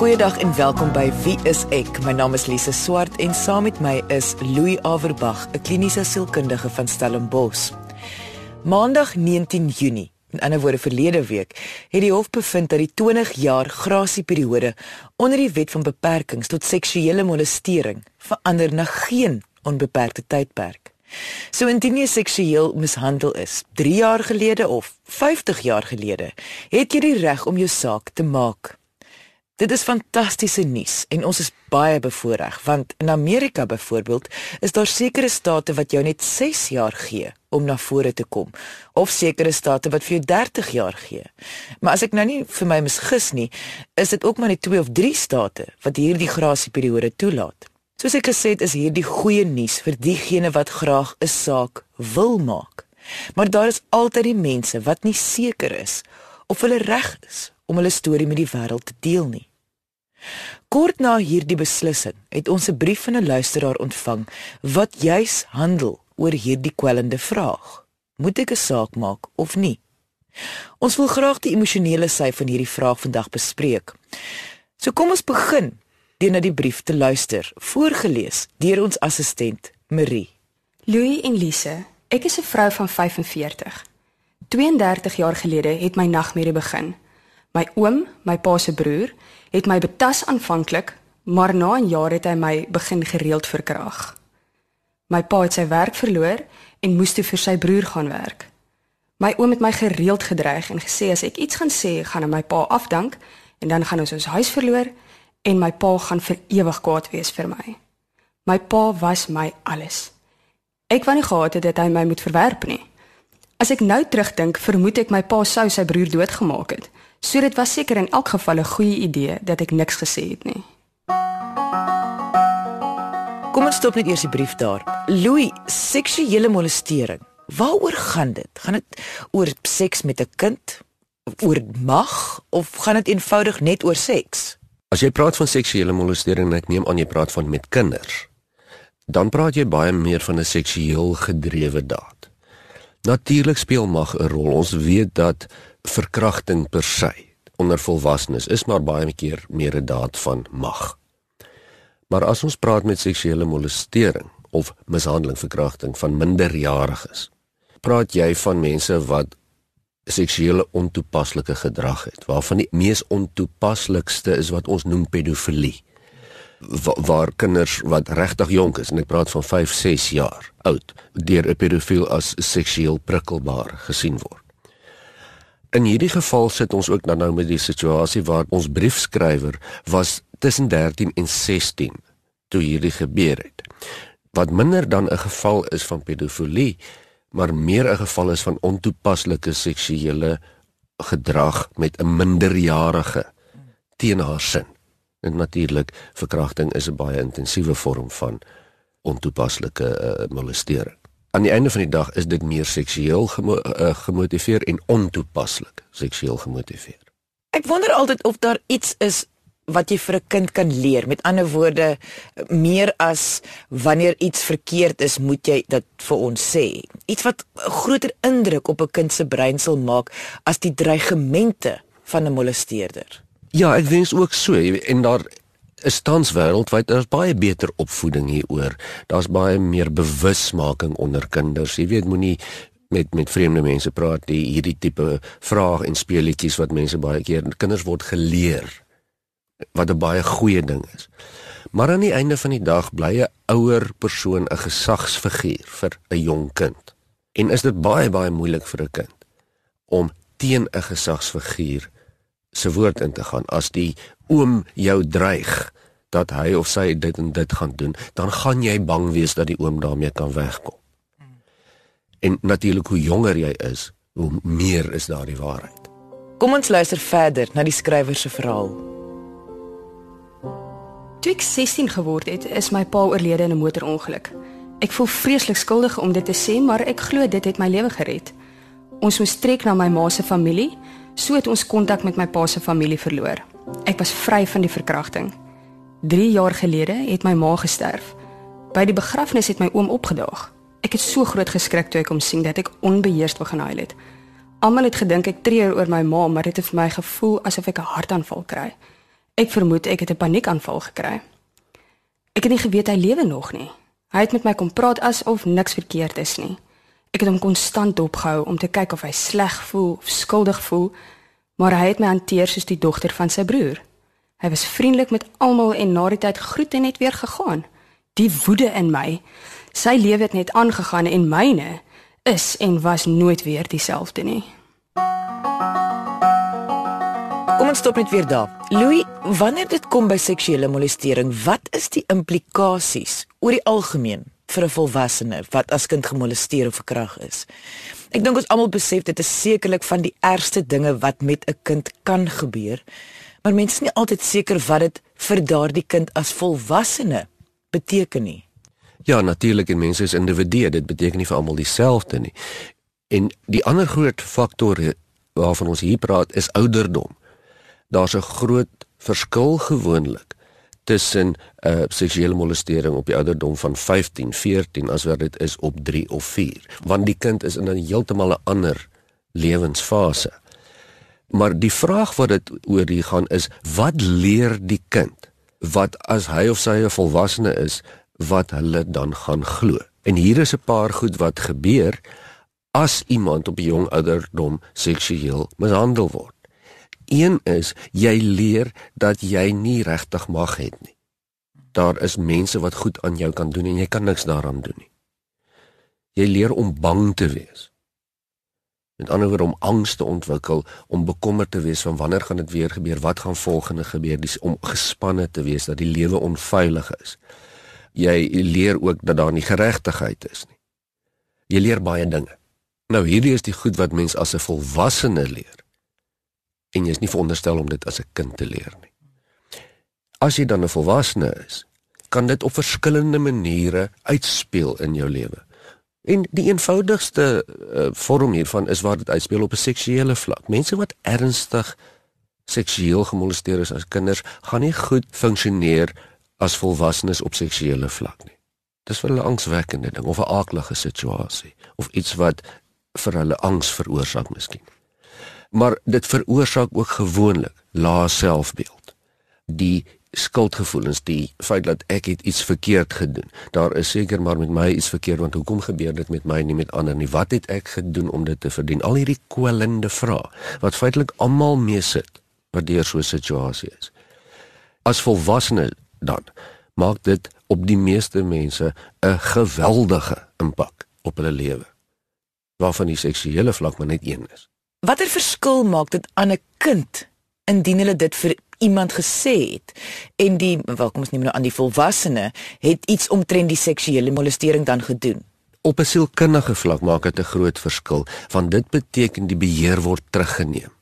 Goeiedag en welkom by Wie is ek? My naam is Lise Swart en saam met my is Louis Averbag, 'n kliniese sielkundige van Stellenbosch. Maandag 19 Junie, in ander woorde verlede week, het die hof bevind dat die 20 jaar grasieperiode onder die wet van beperkings tot seksuele molestering verander na geen onbeperkte tydperk. So indien jy seksueel mishandel is 3 jaar gelede of 50 jaar gelede, het jy die reg om jou saak te maak. Dit is fantastiese nuus en ons is baie bevoordeel want in Amerika byvoorbeeld is daar sekere state wat jou net 6 jaar gee om na vore te kom of sekere state wat vir jou 30 jaar gee. Maar as ek nou nie vir my misgis nie, is dit ook maar net 2 of 3 state wat hierdie grasieperiode toelaat. Soos ek gesê het, is hierdie goeie nuus vir diegene wat graag 'n saak wil maak. Maar daar is altyd die mense wat nie seker is of hulle reg is om hulle storie met die wêreld te deel nie. Kort na hierdie beslissing het ons 'n brief van 'n luisteraar ontvang wat juis handel oor hierdie kwellende vraag: Moet ek 'n saak maak of nie? Ons wil graag die emosionele sy van hierdie vraag vandag bespreek. So kom ons begin deur na die brief te luister, voorgeles deur ons assistent Marie. Louis en Lise, ek is 'n vrou van 45. 32 jaar gelede het my nagmerrie begin. My oom, my pa se broer, het my betas aanvanklik, maar na 'n jaar het hy my begin gereeld verkrag. My pa het sy werk verloor en moes toe vir sy broer gaan werk. My oom het my gereeld gedreig en gesê as ek iets gaan sê, gaan hy my pa afdank en dan gaan ons ons huis verloor en my pa gaan vir ewig kwaad wees vir my. My pa was my alles. Ek wou nie gehad het dat hy my moet verwerp nie. As ek nou terugdink, vermoed ek my pa sou sy broer doodgemaak het. So dit was seker in elk geval 'n goeie idee dat ek niks gesê het nie. Kom ons stop net eers die brief daar. Louis, seksuele molestering. Waaroor gaan dit? Gaan dit oor seks met 'n kind? Oor mag of gaan dit eenvoudig net oor seks? As jy praat van seksuele molestering, ek neem aan jy praat van met kinders. Dan praat jy baie meer van 'n seksueel gedrewe daad. Natuurlik speel mag 'n rol. Ons weet dat verkrachting per se onder volwassenes is maar baie keer meer 'n daad van mag. Maar as ons praat met seksuele molestering of mishandeling verkrachting van minderjariges, praat jy van mense wat seksuele ontoepaslike gedrag het, waarvan die mees ontoepaslikste is wat ons noem pedofilie. Wa waar kinders wat regtig jonk is en ek praat van 5, 6 jaar oud, deur 'n pedofiel as seksueel prikkelbaar gesien word. In hierdie geval sit ons ook dan nou met die situasie waar ons briefskrywer was tussen 13 en 16 toe hierdie gebeur het. Wat minder dan 'n geval is van pedofilie, maar meer 'n geval is van ontoepaslike seksuele gedrag met 'n minderjarige teen haar sin. En natuurlik verkrachting is 'n baie intensiewe vorm van ontoepaslike uh, molestering aan die einde van die dag is dit meer seksueel gemo uh, gemotiveer en ontoepaslik seksueel gemotiveer. Ek wonder altyd of daar iets is wat jy vir 'n kind kan leer. Met ander woorde, meer as wanneer iets verkeerd is, moet jy dit vir ons sê. Iets wat 'n groter indruk op 'n kind se brein sal maak as die dreigemente van 'n molesteerder. Ja, ek dink ook so en daar is tans wêreldwyd daar's baie beter opvoeding hieroor. Daar's baie meer bewusmaking onder kinders. Jy weet moenie met met vreemde mense praat die hierdie tipe vrae en speletjies wat mense baie keer kinders word geleer wat 'n baie goeie ding is. Maar aan die einde van die dag bly 'n ouer persoon 'n gesagsfiguur vir 'n jong kind. En is dit baie baie moeilik vir 'n kind om teen 'n gesagsfiguur se woord in te gaan as die oom jou dreig dat hy of sy dit en dit gaan doen, dan gaan jy bang wees dat die oom daarmee kan wegkom. En natuurlik hoe jonger jy is, hoe meer is daar die waarheid. Kom ons luister verder na die skrywer se verhaal. Toe ek 16 geword het, is my pa oorlede in 'n motorongeluk. Ek voel vreeslik skuldig om dit te sê, maar ek glo dit het my lewe gered. Ons moes trek na my ma se familie, so het ons kontak met my pa se familie verloor. Ek was vry van die verkrachting. 3 jaar gelede het my ma gesterf. By die begrafnis het my oom opgedaag. Ek het so groot geskrik toe ek hom sien dat ek onbeheers begin huil het. Almal het gedink ek treur oor my ma, maar dit het vir my gevoel asof ek 'n hartaanval kry. Ek vermoed ek het 'n paniekaanval gekry. Ek het nie geweet hy lewe nog nie. Hy het met my kom praat asof niks verkeerd is nie. Ek het hom konstant dopgehou om te kyk of hy sleg voel of skuldig voel, maar hy het my hanteer soos die dogter van sy broer. Hy was vriendelik met almal en na die tyd groet en net weer gegaan. Die woede in my. Sy lewe het net aangegaan en myne is en was nooit weer dieselfde nie. Kom ons stop net weer daar. Louis, wanneer dit kom by seksuele molestering, wat is die implikasies oor die algemeen vir 'n volwassene wat as kind gemolesteer of verkrag is? Ek dink ons almal besef dit is sekerlik van die ergste dinge wat met 'n kind kan gebeur. Maar mense is nie altyd seker wat dit vir daardie kind as volwassene beteken nie. Ja, natuurlik en mense is individue, dit beteken nie vir almal dieselfde nie. En die ander groot faktor waarvan ons hier praat is ouderdom. Daar's 'n groot verskil gewoonlik tussen 'n uh, seksuele molestering op die ouderdom van 15, 14 as wat dit is op 3 of 4, want die kind is in 'n heeltemal 'n ander lewensfase. Maar die vraag wat dit oor hier gaan is, wat leer die kind wat as hy of sy 'n volwassene is, wat hulle dan gaan glo? En hier is 'n paar goed wat gebeur as iemand op 'n jong ouderdom seksueel mishandel word. Een is jy leer dat jy nie regtig mag het nie. Daar is mense wat goed aan jou kan doen en jy kan niks daaraan doen nie. Jy leer om bang te wees. Met ander woorde om angs te ontwikkel, om bekommerd te wees van wanneer gaan dit weer gebeur, wat gaan volgende gebeur, dis om gespanne te wees dat die lewe onveilig is. Jy leer ook dat daar nie geregtigheid is nie. Jy leer baie dinge. Nou hierdie is die goed wat mens as 'n volwassene leer en jy is nie veronderstel om dit as 'n kind te leer nie. As jy dan 'n volwassene is, kan dit op verskillende maniere uitspeel in jou lewe. En die eenvoudigste uh, vorm hiervan is waar dit uitspeel op 'n seksuele vlak. Mense wat ernstig seksueel gemolesteer is as kinders, gaan nie goed funksioneer as volwassenes op seksuele vlak nie. Dis vir hulle angswekkende ding of 'n aaklige situasie of iets wat vir hulle angs veroorsaak miskien maar dit veroorsaak ook gewoonlik lae selfbeeld. Die skuldgevoelens, die feit dat ek iets verkeerd gedoen. Daar is seker maar met my iets verkeerd want hoekom gebeur dit met my nie met ander nie? Wat het ek gedoen om dit te verdien? Al hierdie kwellende vrae wat feitelik almal mee sit wat deur so 'n situasie is. As volwassene dan maak dit op die meeste mense 'n geweldige impak op hulle lewe. Waarvan die seksuele vlak maar net een is. Watter verskil maak dit aan 'n kind indien hulle dit vir iemand gesê het en die welkom ons neem nou aan die volwassene het iets omtrent die seksuele molestering dan gedoen? Op 'n sielkundige vlak maak dit 'n groot verskil want dit beteken die beheer word teruggeneem.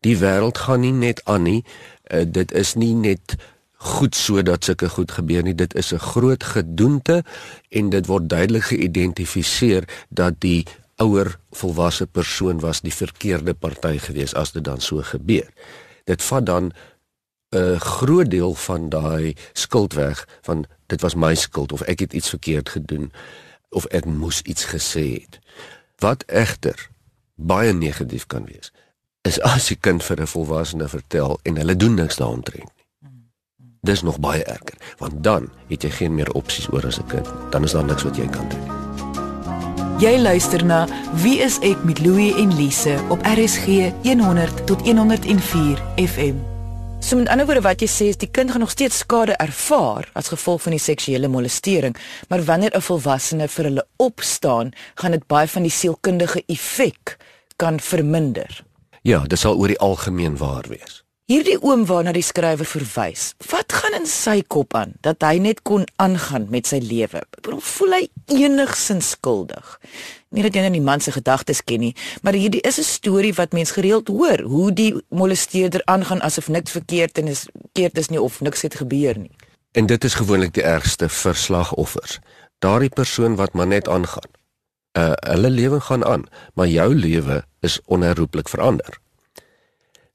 Die wêreld gaan nie net aan nie. Uh, dit is nie net goed sodat sulke goed gebeur nie. Dit is 'n groot gedoente en dit word duidelik geïdentifiseer dat die ouer volwasse persoon was die verkeerde party gewees as dit dan so gebeur. Dit vat dan 'n groot deel van daai skuld weg van dit was my skuld of ek het iets verkeerd gedoen of ek moes iets gesê het. Wat egter baie negatief kan wees is as jy kind vir 'n volwassene vertel en hulle doen niks daaroor nie. Dis nog baie erger want dan het jy geen meer opsies oor as 'n kind. Dan is daar niks wat jy kan doen nie. Jy luister na Wie is ek met Louie en Lise op RSG 100 tot 104 FM. So met ander woorde wat jy sê is die kind gaan nog steeds skade ervaar as gevolg van die seksuele molestering, maar wanneer 'n volwassene vir hulle opstaan, gaan dit baie van die sielkundige effek kan verminder. Ja, dit sal oor die algemeen waar wees. Hierdie oom waarna die skrywer verwys, wat gaan in sy kop aan dat hy net kon aangaan met sy lewe? Waarom voel hy enigsins skuldig? Nie dat jy nou die man se gedagtes ken nie, maar hierdie is 'n storie wat mens gereeld hoor, hoe die molesteerder aangaan asof niks verkeerd en is keerd is nie of niks het gebeur nie. En dit is gewoonlik die ergste verslagoffers. Daardie persoon wat maar net aangaan. Uh hulle lewe gaan aan, maar jou lewe is onherroepelik verander.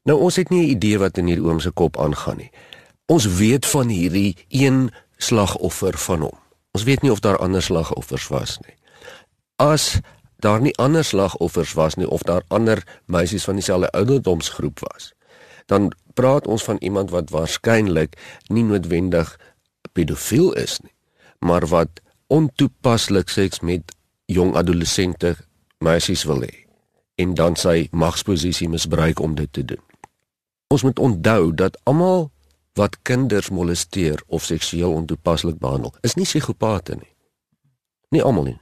Nou ons het nie 'n idee wat in hierdie oom se kop aangaan nie. Ons weet van hierdie een slagoffer van hom. Ons weet nie of daar ander slagoffers was nie. As daar nie ander slagoffers was nie of daar ander meisies van dieselfde ouderdomsgroep was, dan praat ons van iemand wat waarskynlik nie noodwendig pedofiel is nie, maar wat ontoepaslik seks met jong adolessente meisies wil hê en dan sy magsposisie misbruik om dit te doen. Ons moet onthou dat almal wat kinders molesteer of seksueel ontoepaslik behandel, is nie psigopate nie. Nie almal nie.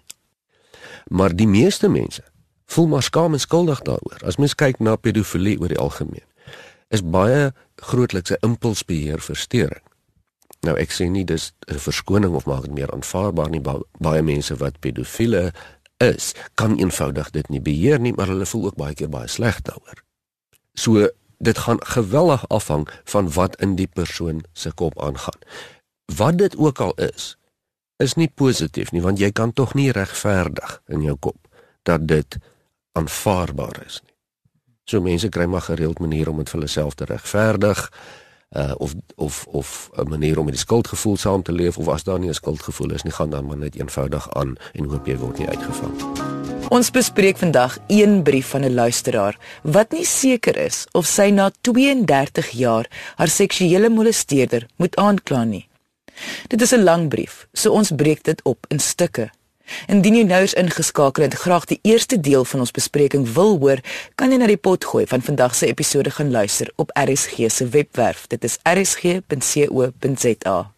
Maar die meeste mense voel maar skaam en skuldig daaroor. As mens kyk na pedofilie oor die algemeen, is baie grootliks 'n impulsbeheer verstoring. Nou ek sê nie dis 'n verskoning of maak dit meer aanvaarbaar nie baie mense wat pedofiele is, kan eenvoudig dit nie beheer nie, maar hulle voel ook baie keer baie sleg daaroor. So dit gaan geweldig afhang van wat in die persoon se kop aangaan. Wat dit ook al is, is nie positief nie, want jy kan tog nie regverdig in jou kop dat dit aanvaarbaar is nie. So mense kry maar gereeld maniere om dit vir hulle self te regverdig uh of of of 'n manier om met die skuldgevoel saam te leef of as daar nie 'n skuldgevoel is nie, gaan dan maar net eenvoudig aan en hoop jy word nie uitgevang. Ons bespreek vandag een brief van 'n luisteraar wat nie seker is of sy na 32 jaar haar seksuele molesteerder moet aankla nie. Dit is 'n lang brief, so ons breek dit op in stukke. Indien jy nou eens ingeskakel en graag die eerste deel van ons bespreking wil hoor, kan jy na die pot gooi van vandag se episode gaan luister op RSG se webwerf. Dit is rsg.co.za.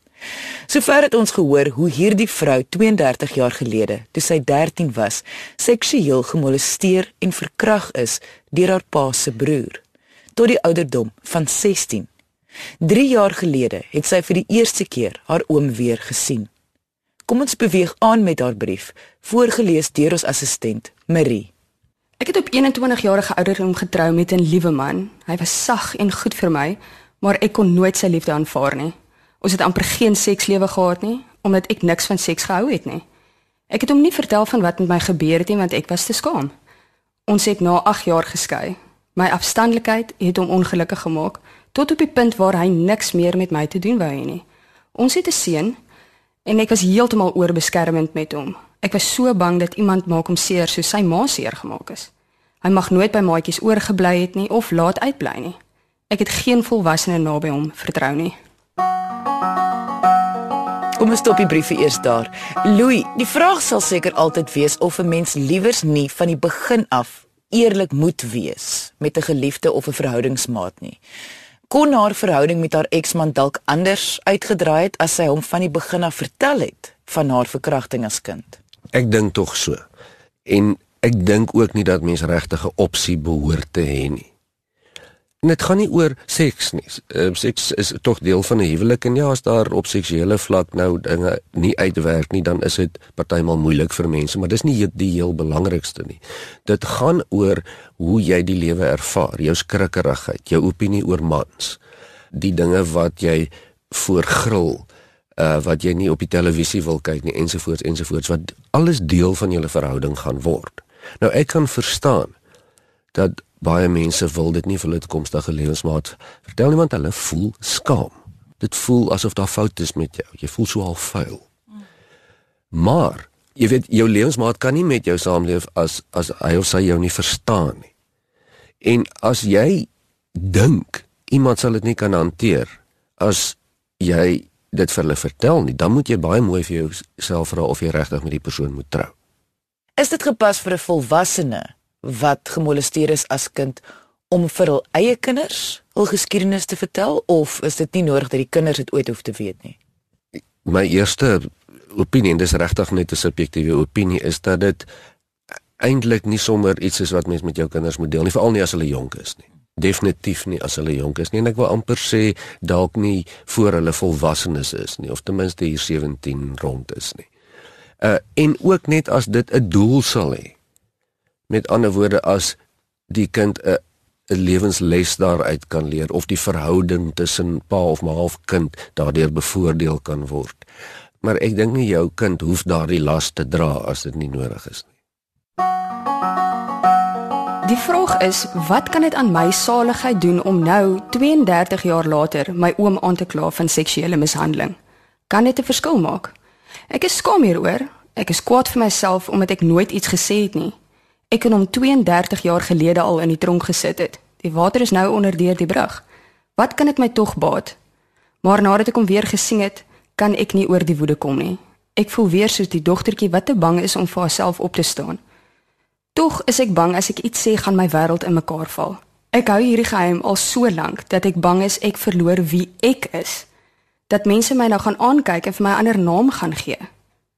Sover het ons gehoor hoe hierdie vrou 32 jaar gelede, toe sy 13 was, seksueel gemolesteer en verkrag is deur haar pa se broer tot die ouderdom van 16. 3 jaar gelede het sy vir die eerste keer haar oom weer gesien. Kom ons beweeg aan met haar brief, voorgeles deur ons assistent, Marie. Ek het op 21 jarige ouderdom getrou met 'n liewe man. Hy was sag en goed vir my, maar ek kon nooit sy liefde aanvaar nie. Ons het amper geen sekslewe gehad nie, omdat ek niks van seks gehou het nie. Ek het hom nie vertel van wat met my gebeur het nie, want ek was te skaam. Ons het na 8 jaar geskei. My afstandelikheid het hom ongelukkig gemaak tot op die punt waar hy niks meer met my te doen wou hê nie. Ons het 'n seun en ek was heeltemal oorbeskermend met hom. Ek was so bang dat iemand maak hom seer soos sy ma seer gemaak is. Hy mag nooit by maatjies oorgebly het nie of laat uitbly nie. Ek het geen volwassene naby hom vertrou nie. Kom ons stop die briefie eers daar. Louis, die vraag sal seker altyd wees of 'n mens liewers nie van die begin af eerlik moet wees met 'n geliefde of 'n verhoudingsmaat nie. Kon haar verhouding met haar eksman dalk anders uitgedraai het as sy hom van die begin af vertel het van haar verkrachting as kind? Ek dink tog so. En ek dink ook nie dat mens regtig 'n opsie behoort te hê nie. En dit gaan nie oor seks nie. Uh, seks is tog deel van 'n huwelik en ja, as daar op seksuele vlak nou dinge nie uitwerk nie, dan is dit partymal moeilik vir mense, maar dis nie die heel belangrikste nie. Dit gaan oor hoe jy die lewe ervaar, jou skrikkerigheid, jou opinie oor mans, die dinge wat jy voorgril, uh wat jy nie op die televisie wil kyk nie ensovoorts ensovoorts wat alles deel van julle verhouding gaan word. Nou ek kan verstaan dat baie mense wil dit nie vir hulle toekomstige lewensmaat vertel nie want hulle voel skaam. Dit voel asof daar foute is met jou. Jy voel so al vuil. Maar jy weet jou lewensmaat kan nie met jou saamleef as as hy of sy jou nie verstaan nie. En as jy dink iemand sal dit nie kan hanteer as jy dit vir hulle vertel nie, dan moet jy baie mooi vir jouself vra of jy regtig met die persoon moet trou. Is dit gepas vir 'n volwassene wat gemolesteer is as kind om vir hul eie kinders hul geskiedenis te vertel of is dit nie nodig dat die kinders dit ooit hoef te weet nie? My eerste opinie, dis regtig net 'n subjektiewe opinie, is dat dit eintlik nie sommer iets is wat mens met jou kinders moet deel nie, veral nie as hulle jonk is nie. Definitief nie as hulle jonk is nie en ek wil amper sê dalk nie voor hulle volwassenes is nie of ten minste hier 17 rond is nie. Uh en ook net as dit 'n doel sal hê Met ander woorde as die kind 'n 'n lewensles daaruit kan leer of die verhouding tussen pa of ma of kind daardeur bevoordeel kan word. Maar ek dink nie jou kind hoef daardie las te dra as dit nie nodig is nie. Die vraag is, wat kan dit aan my saligheid doen om nou 32 jaar later my oom aan te kla van seksuele mishandeling? Kan dit 'n verskil maak? Ek is skaam hieroor. Ek is kwaad vir myself omdat ek nooit iets gesê het nie. Ek het hom 32 jaar gelede al in die tronk gesit het. Die water is nou onder deur die brug. Wat kan dit my tog baat? Maar nadat ek hom weer gesien het, kan ek nie oor die woede kom nie. Ek voel weer soos die dogtertjie wat te bang is om vir haarself op te staan. Tog is ek bang as ek iets sê gaan my wêreld in mekaar val. Ek hou hierdie geheim al so lank dat ek bang is ek verloor wie ek is. Dat mense my nou gaan aankyk en vir my 'n ander naam gaan gee.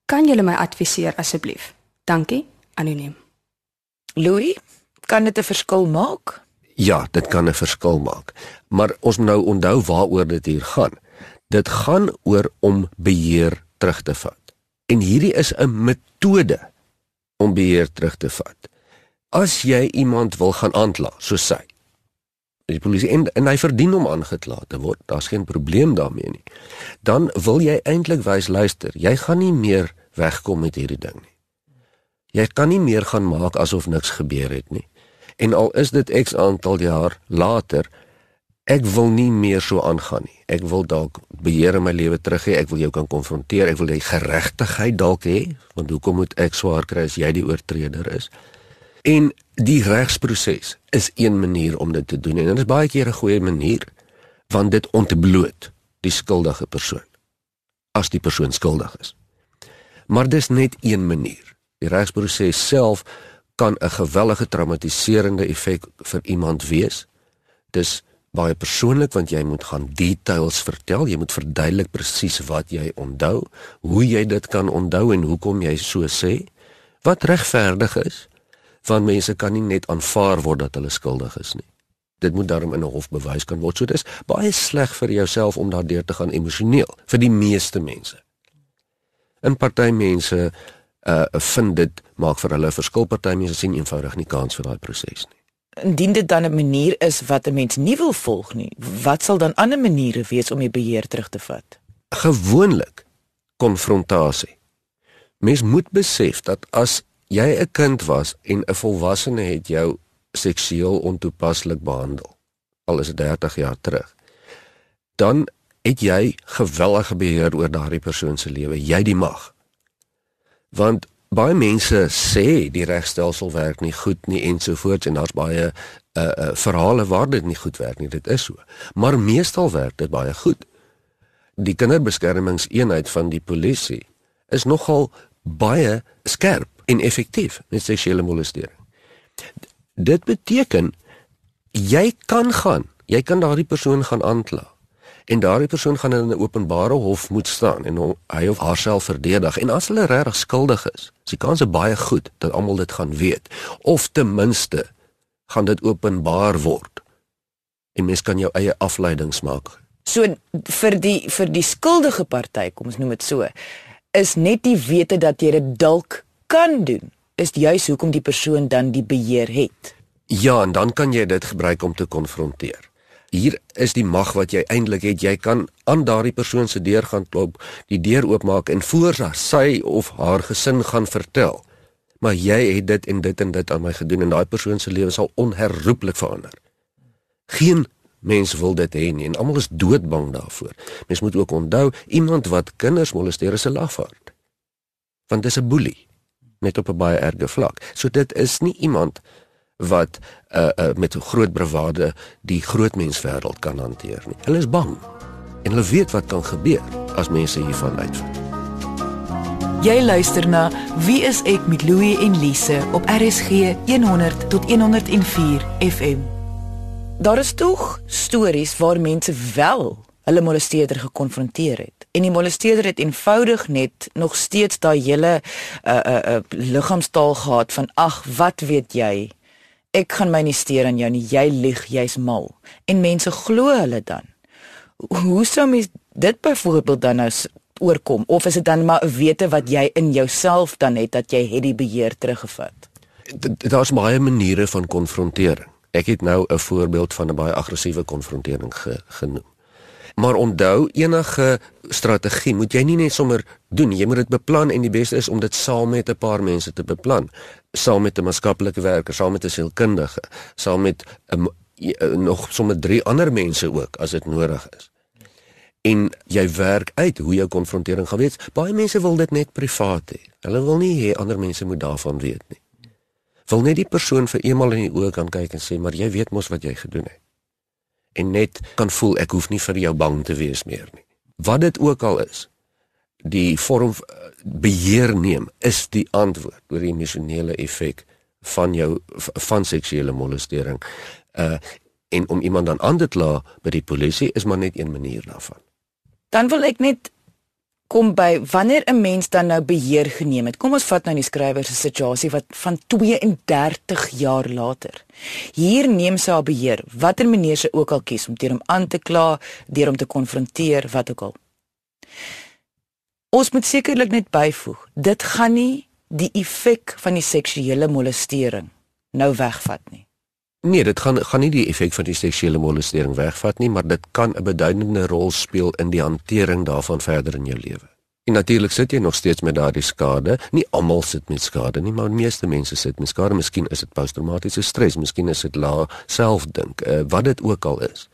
Kan julle my adviseer asseblief? Dankie, anoniem. Louis, kan dit 'n verskil maak? Ja, dit kan 'n verskil maak. Maar ons moet nou onthou waaroor dit hier gaan. Dit gaan oor om beheer terug te vat. En hierdie is 'n metode om beheer terug te vat. As jy iemand wil gaan aankla, so sy. Die polisie en, en hy verdien om aangekla te word. Daar's geen probleem daarmee nie. Dan wil jy eintlik wys luister, jy gaan nie meer wegkom met hierdie ding nie. Jy kan nie meer gaan maak asof niks gebeur het nie. En al is dit X aantal jaar later, ek wil nie meer so aangaan nie. Ek wil dalk beheer in my lewe terug hê. Ek wil jou kan konfronteer. Ek wil jy geregtigheid dalk hê, want hoekom moet ek swaar kry as jy die oortreder is? En die regsproses is een manier om dit te doen en dit is baie keer 'n goeie manier want dit ontbloot die skuldige persoon as die persoon skuldig is. Maar dis net een manier. Die regsproses self kan 'n gewellige traumatiserende effek vir iemand wees. Dis baie persoonlik want jy moet gaan details vertel, jy moet verduidelik presies wat jy onthou, hoe jy dit kan onthou en hoekom jy so sê. Wat regverdig is, want mense kan nie net aanvaar word dat hulle skuldig is nie. Dit moet daarom in 'n hof bewys kan word. So dis baie sleg vir jouself om daardeur te gaan emosioneel vir die meeste mense. In party mense uh vind dit maak vir hulle 'n verskil party mense sien eenvoudig nie kans vir daai proses nie. Indien dit dan 'n manier is wat 'n mens nie wil volg nie, wat sal dan ander maniere wees om die beheer terug te vat? Gewoonlik konfrontasie. Mens moet besef dat as jy 'n kind was en 'n volwassene het jou seksueel ontoepaslik behandel, al is dit 30 jaar terug, dan het jy gewellige beheer oor daardie persoon se lewe, jy die mag want baie mense sê die regstelsel werk nie goed nie ensovoorts en daar's baie uh, uh verhale waar dit nie goed werk nie dit is so. Maar meestal werk dit baie goed. Die kinderbeskermingseenheid van die polisie is nogal baie skerp en effektief met seksuele molestering. Dit beteken jy kan gaan jy kan daardie persoon gaan aankla en daardie persoon gaan in 'n openbare hof moet staan en hy of haarself verdedig en as hulle regtig skuldig is, is die kans baie goed dat almal dit gaan weet of ten minste gaan dit openbaar word. En mens kan jou eie afleidings maak. So vir die vir die skuldige party, kom ons noem dit so, is net die wete dat jy dit dalk kan doen, is juis hoekom die persoon dan die beheer het. Ja, en dan kan jy dit gebruik om te konfronteer hier is die mag wat jy eintlik het. Jy kan aan daardie persoon se deur gaan klop, die deur oopmaak en voor sy of haar gesin gaan vertel. Maar jy het dit en dit en dit aan my gedoen en daai persoon se lewe sal onherroepelik verander. Geen mens wil dit hê nie en almal is doodbang daarvoor. Mens moet ook onthou iemand wat kinders molesteer is 'n lafaard. Want dis 'n boelie net op 'n baie erge vlak. So dit is nie iemand wat uh, uh, met groot bravade die groot menswêreld kan hanteer nie. Hulle is bang en hulle weet wat kan gebeur as mense hiervan uitvind. Jy luister na Wie is ek met Louie en Lise op RSG 100 tot 104 FM. Daar is tog stories waar mense wel hulle molesteerder gekonfronteer het en die molesteerder het eenvoudig net nog steeds daai hele uh uh, uh liggaamstaal gehad van ag wat weet jy ek gaan my nie steur aan jou nie. Jy lieg, jy's mal. En mense glo hulle dan. Hoe sou mens dit byvoorbeeld dan nou oorkom of is dit dan maar 'n wete wat jy in jouself dan het dat jy het die beheer teruggevat? Daar's baie maniere van konfrontering. Ek het nou 'n voorbeeld van 'n baie aggressiewe konfrontering ge, genoem. Maar onthou enige strategie moet jy nie net sommer doen jy moet dit beplan en die beste is om dit saam met 'n paar mense te beplan. Saam met 'n maatskaplike werker saam met 'n sielkundige saam met 'n nog sommer drie ander mense ook as dit nodig is. En jy werk uit hoe jou konfrontering gaan wees. Baie mense wil dit net privaat hê. Hulle wil nie hê ander mense moet daarvan weet nie. Wil net die persoon vir eenmal in die oë kan kyk en sê maar jy weet mos wat jy gedoen het en net kan voel ek hoef nie vir jou bang te wees meer nie. Wat dit ook al is, die vorm eh, beheer neem is die antwoord oor die emosionele effek van jou van seksuele molestering. Uh en om iemand dan aan te kla by die polisie is maar net een manier daarvan. Dan wil ek net kom by wanneer 'n mens dan nou beheer geneem het. Kom ons vat nou die skrywer se situasie wat van 32 jaar later. Hier neem sy haar beheer, watter manier sy ook al kies om teen hom aan te kla, deur hom te konfronteer, wat ook al. Ons moet sekerlik net byvoeg, dit gaan nie die effek van die seksuele molestering nou wegvat nie. Nee, dit gaan gaan nie die effek van die seksuele molestering wegvat nie, maar dit kan 'n beduidende rol speel in die hantering daarvan verder in jou lewe. En natuurlik sit jy nog steeds met daardie skade. Nie almal sit met skade nie, maar die meeste mense sit met skade. Miskien is dit posttraumatiese stres, miskien is dit lae selfdink, uh, wat dit ook al is.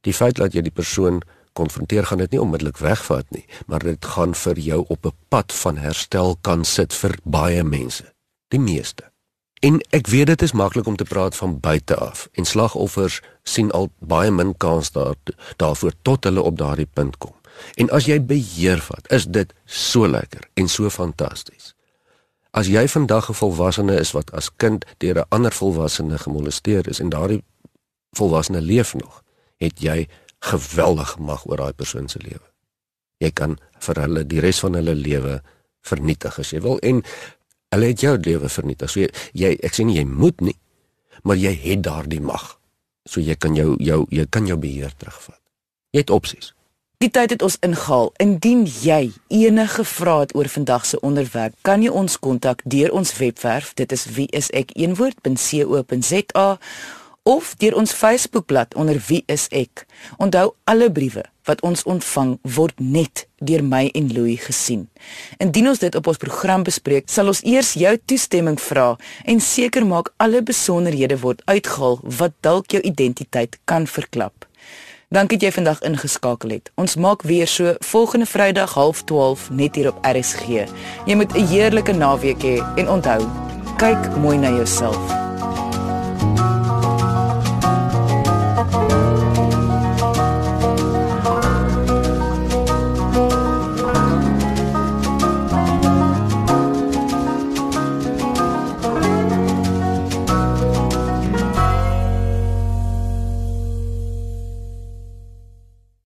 Die feit dat jy die persoon konfronteer gaan dit nie onmiddellik wegvat nie, maar dit gaan vir jou op 'n pad van herstel kan sit vir baie mense, die meeste. En ek weet dit is maklik om te praat van buite af en slagoffers sien al baie min kans daar daarvoor tot hulle op daardie punt kom. En as jy beheer vat, is dit so lekker en so fantasties. As jy vandag 'n volwassene is wat as kind deur 'n ander volwassene gemolesteer is en daardie volwassene leef nog, het jy geweldig mag oor daai persoon se lewe. Jy kan vir hulle die res van hulle lewe vernietig as jy wil en hulle het jou lewe vernietig. So jy, jy ek sê nie jy moet nie, maar jy het daardie mag. So jy kan jou jou jy kan jou beheer terugvat. Jy het opsies. Die tyd het ons ingehaal. Indien jy enige vrae het oor vandag se onderwerp, kan jy ons kontak deur ons webwerf. Dit is wieisek1woord.co.za of deur ons Facebookblad onder wie is ek. Onthou alle briewe wat ons ontvang word net deur my en Louis gesien. Indien ons dit op ons program bespreek, sal ons eers jou toestemming vra en seker maak alle besonderhede word uitgehaal wat dalk jou identiteit kan verklap. Dankie dat jy vandag ingeskakel het. Ons maak weer so volgende Vrydag 12:30 net hier op RSG. Jy moet 'n heerlike naweek hê he, en onthou, kyk mooi na jouself.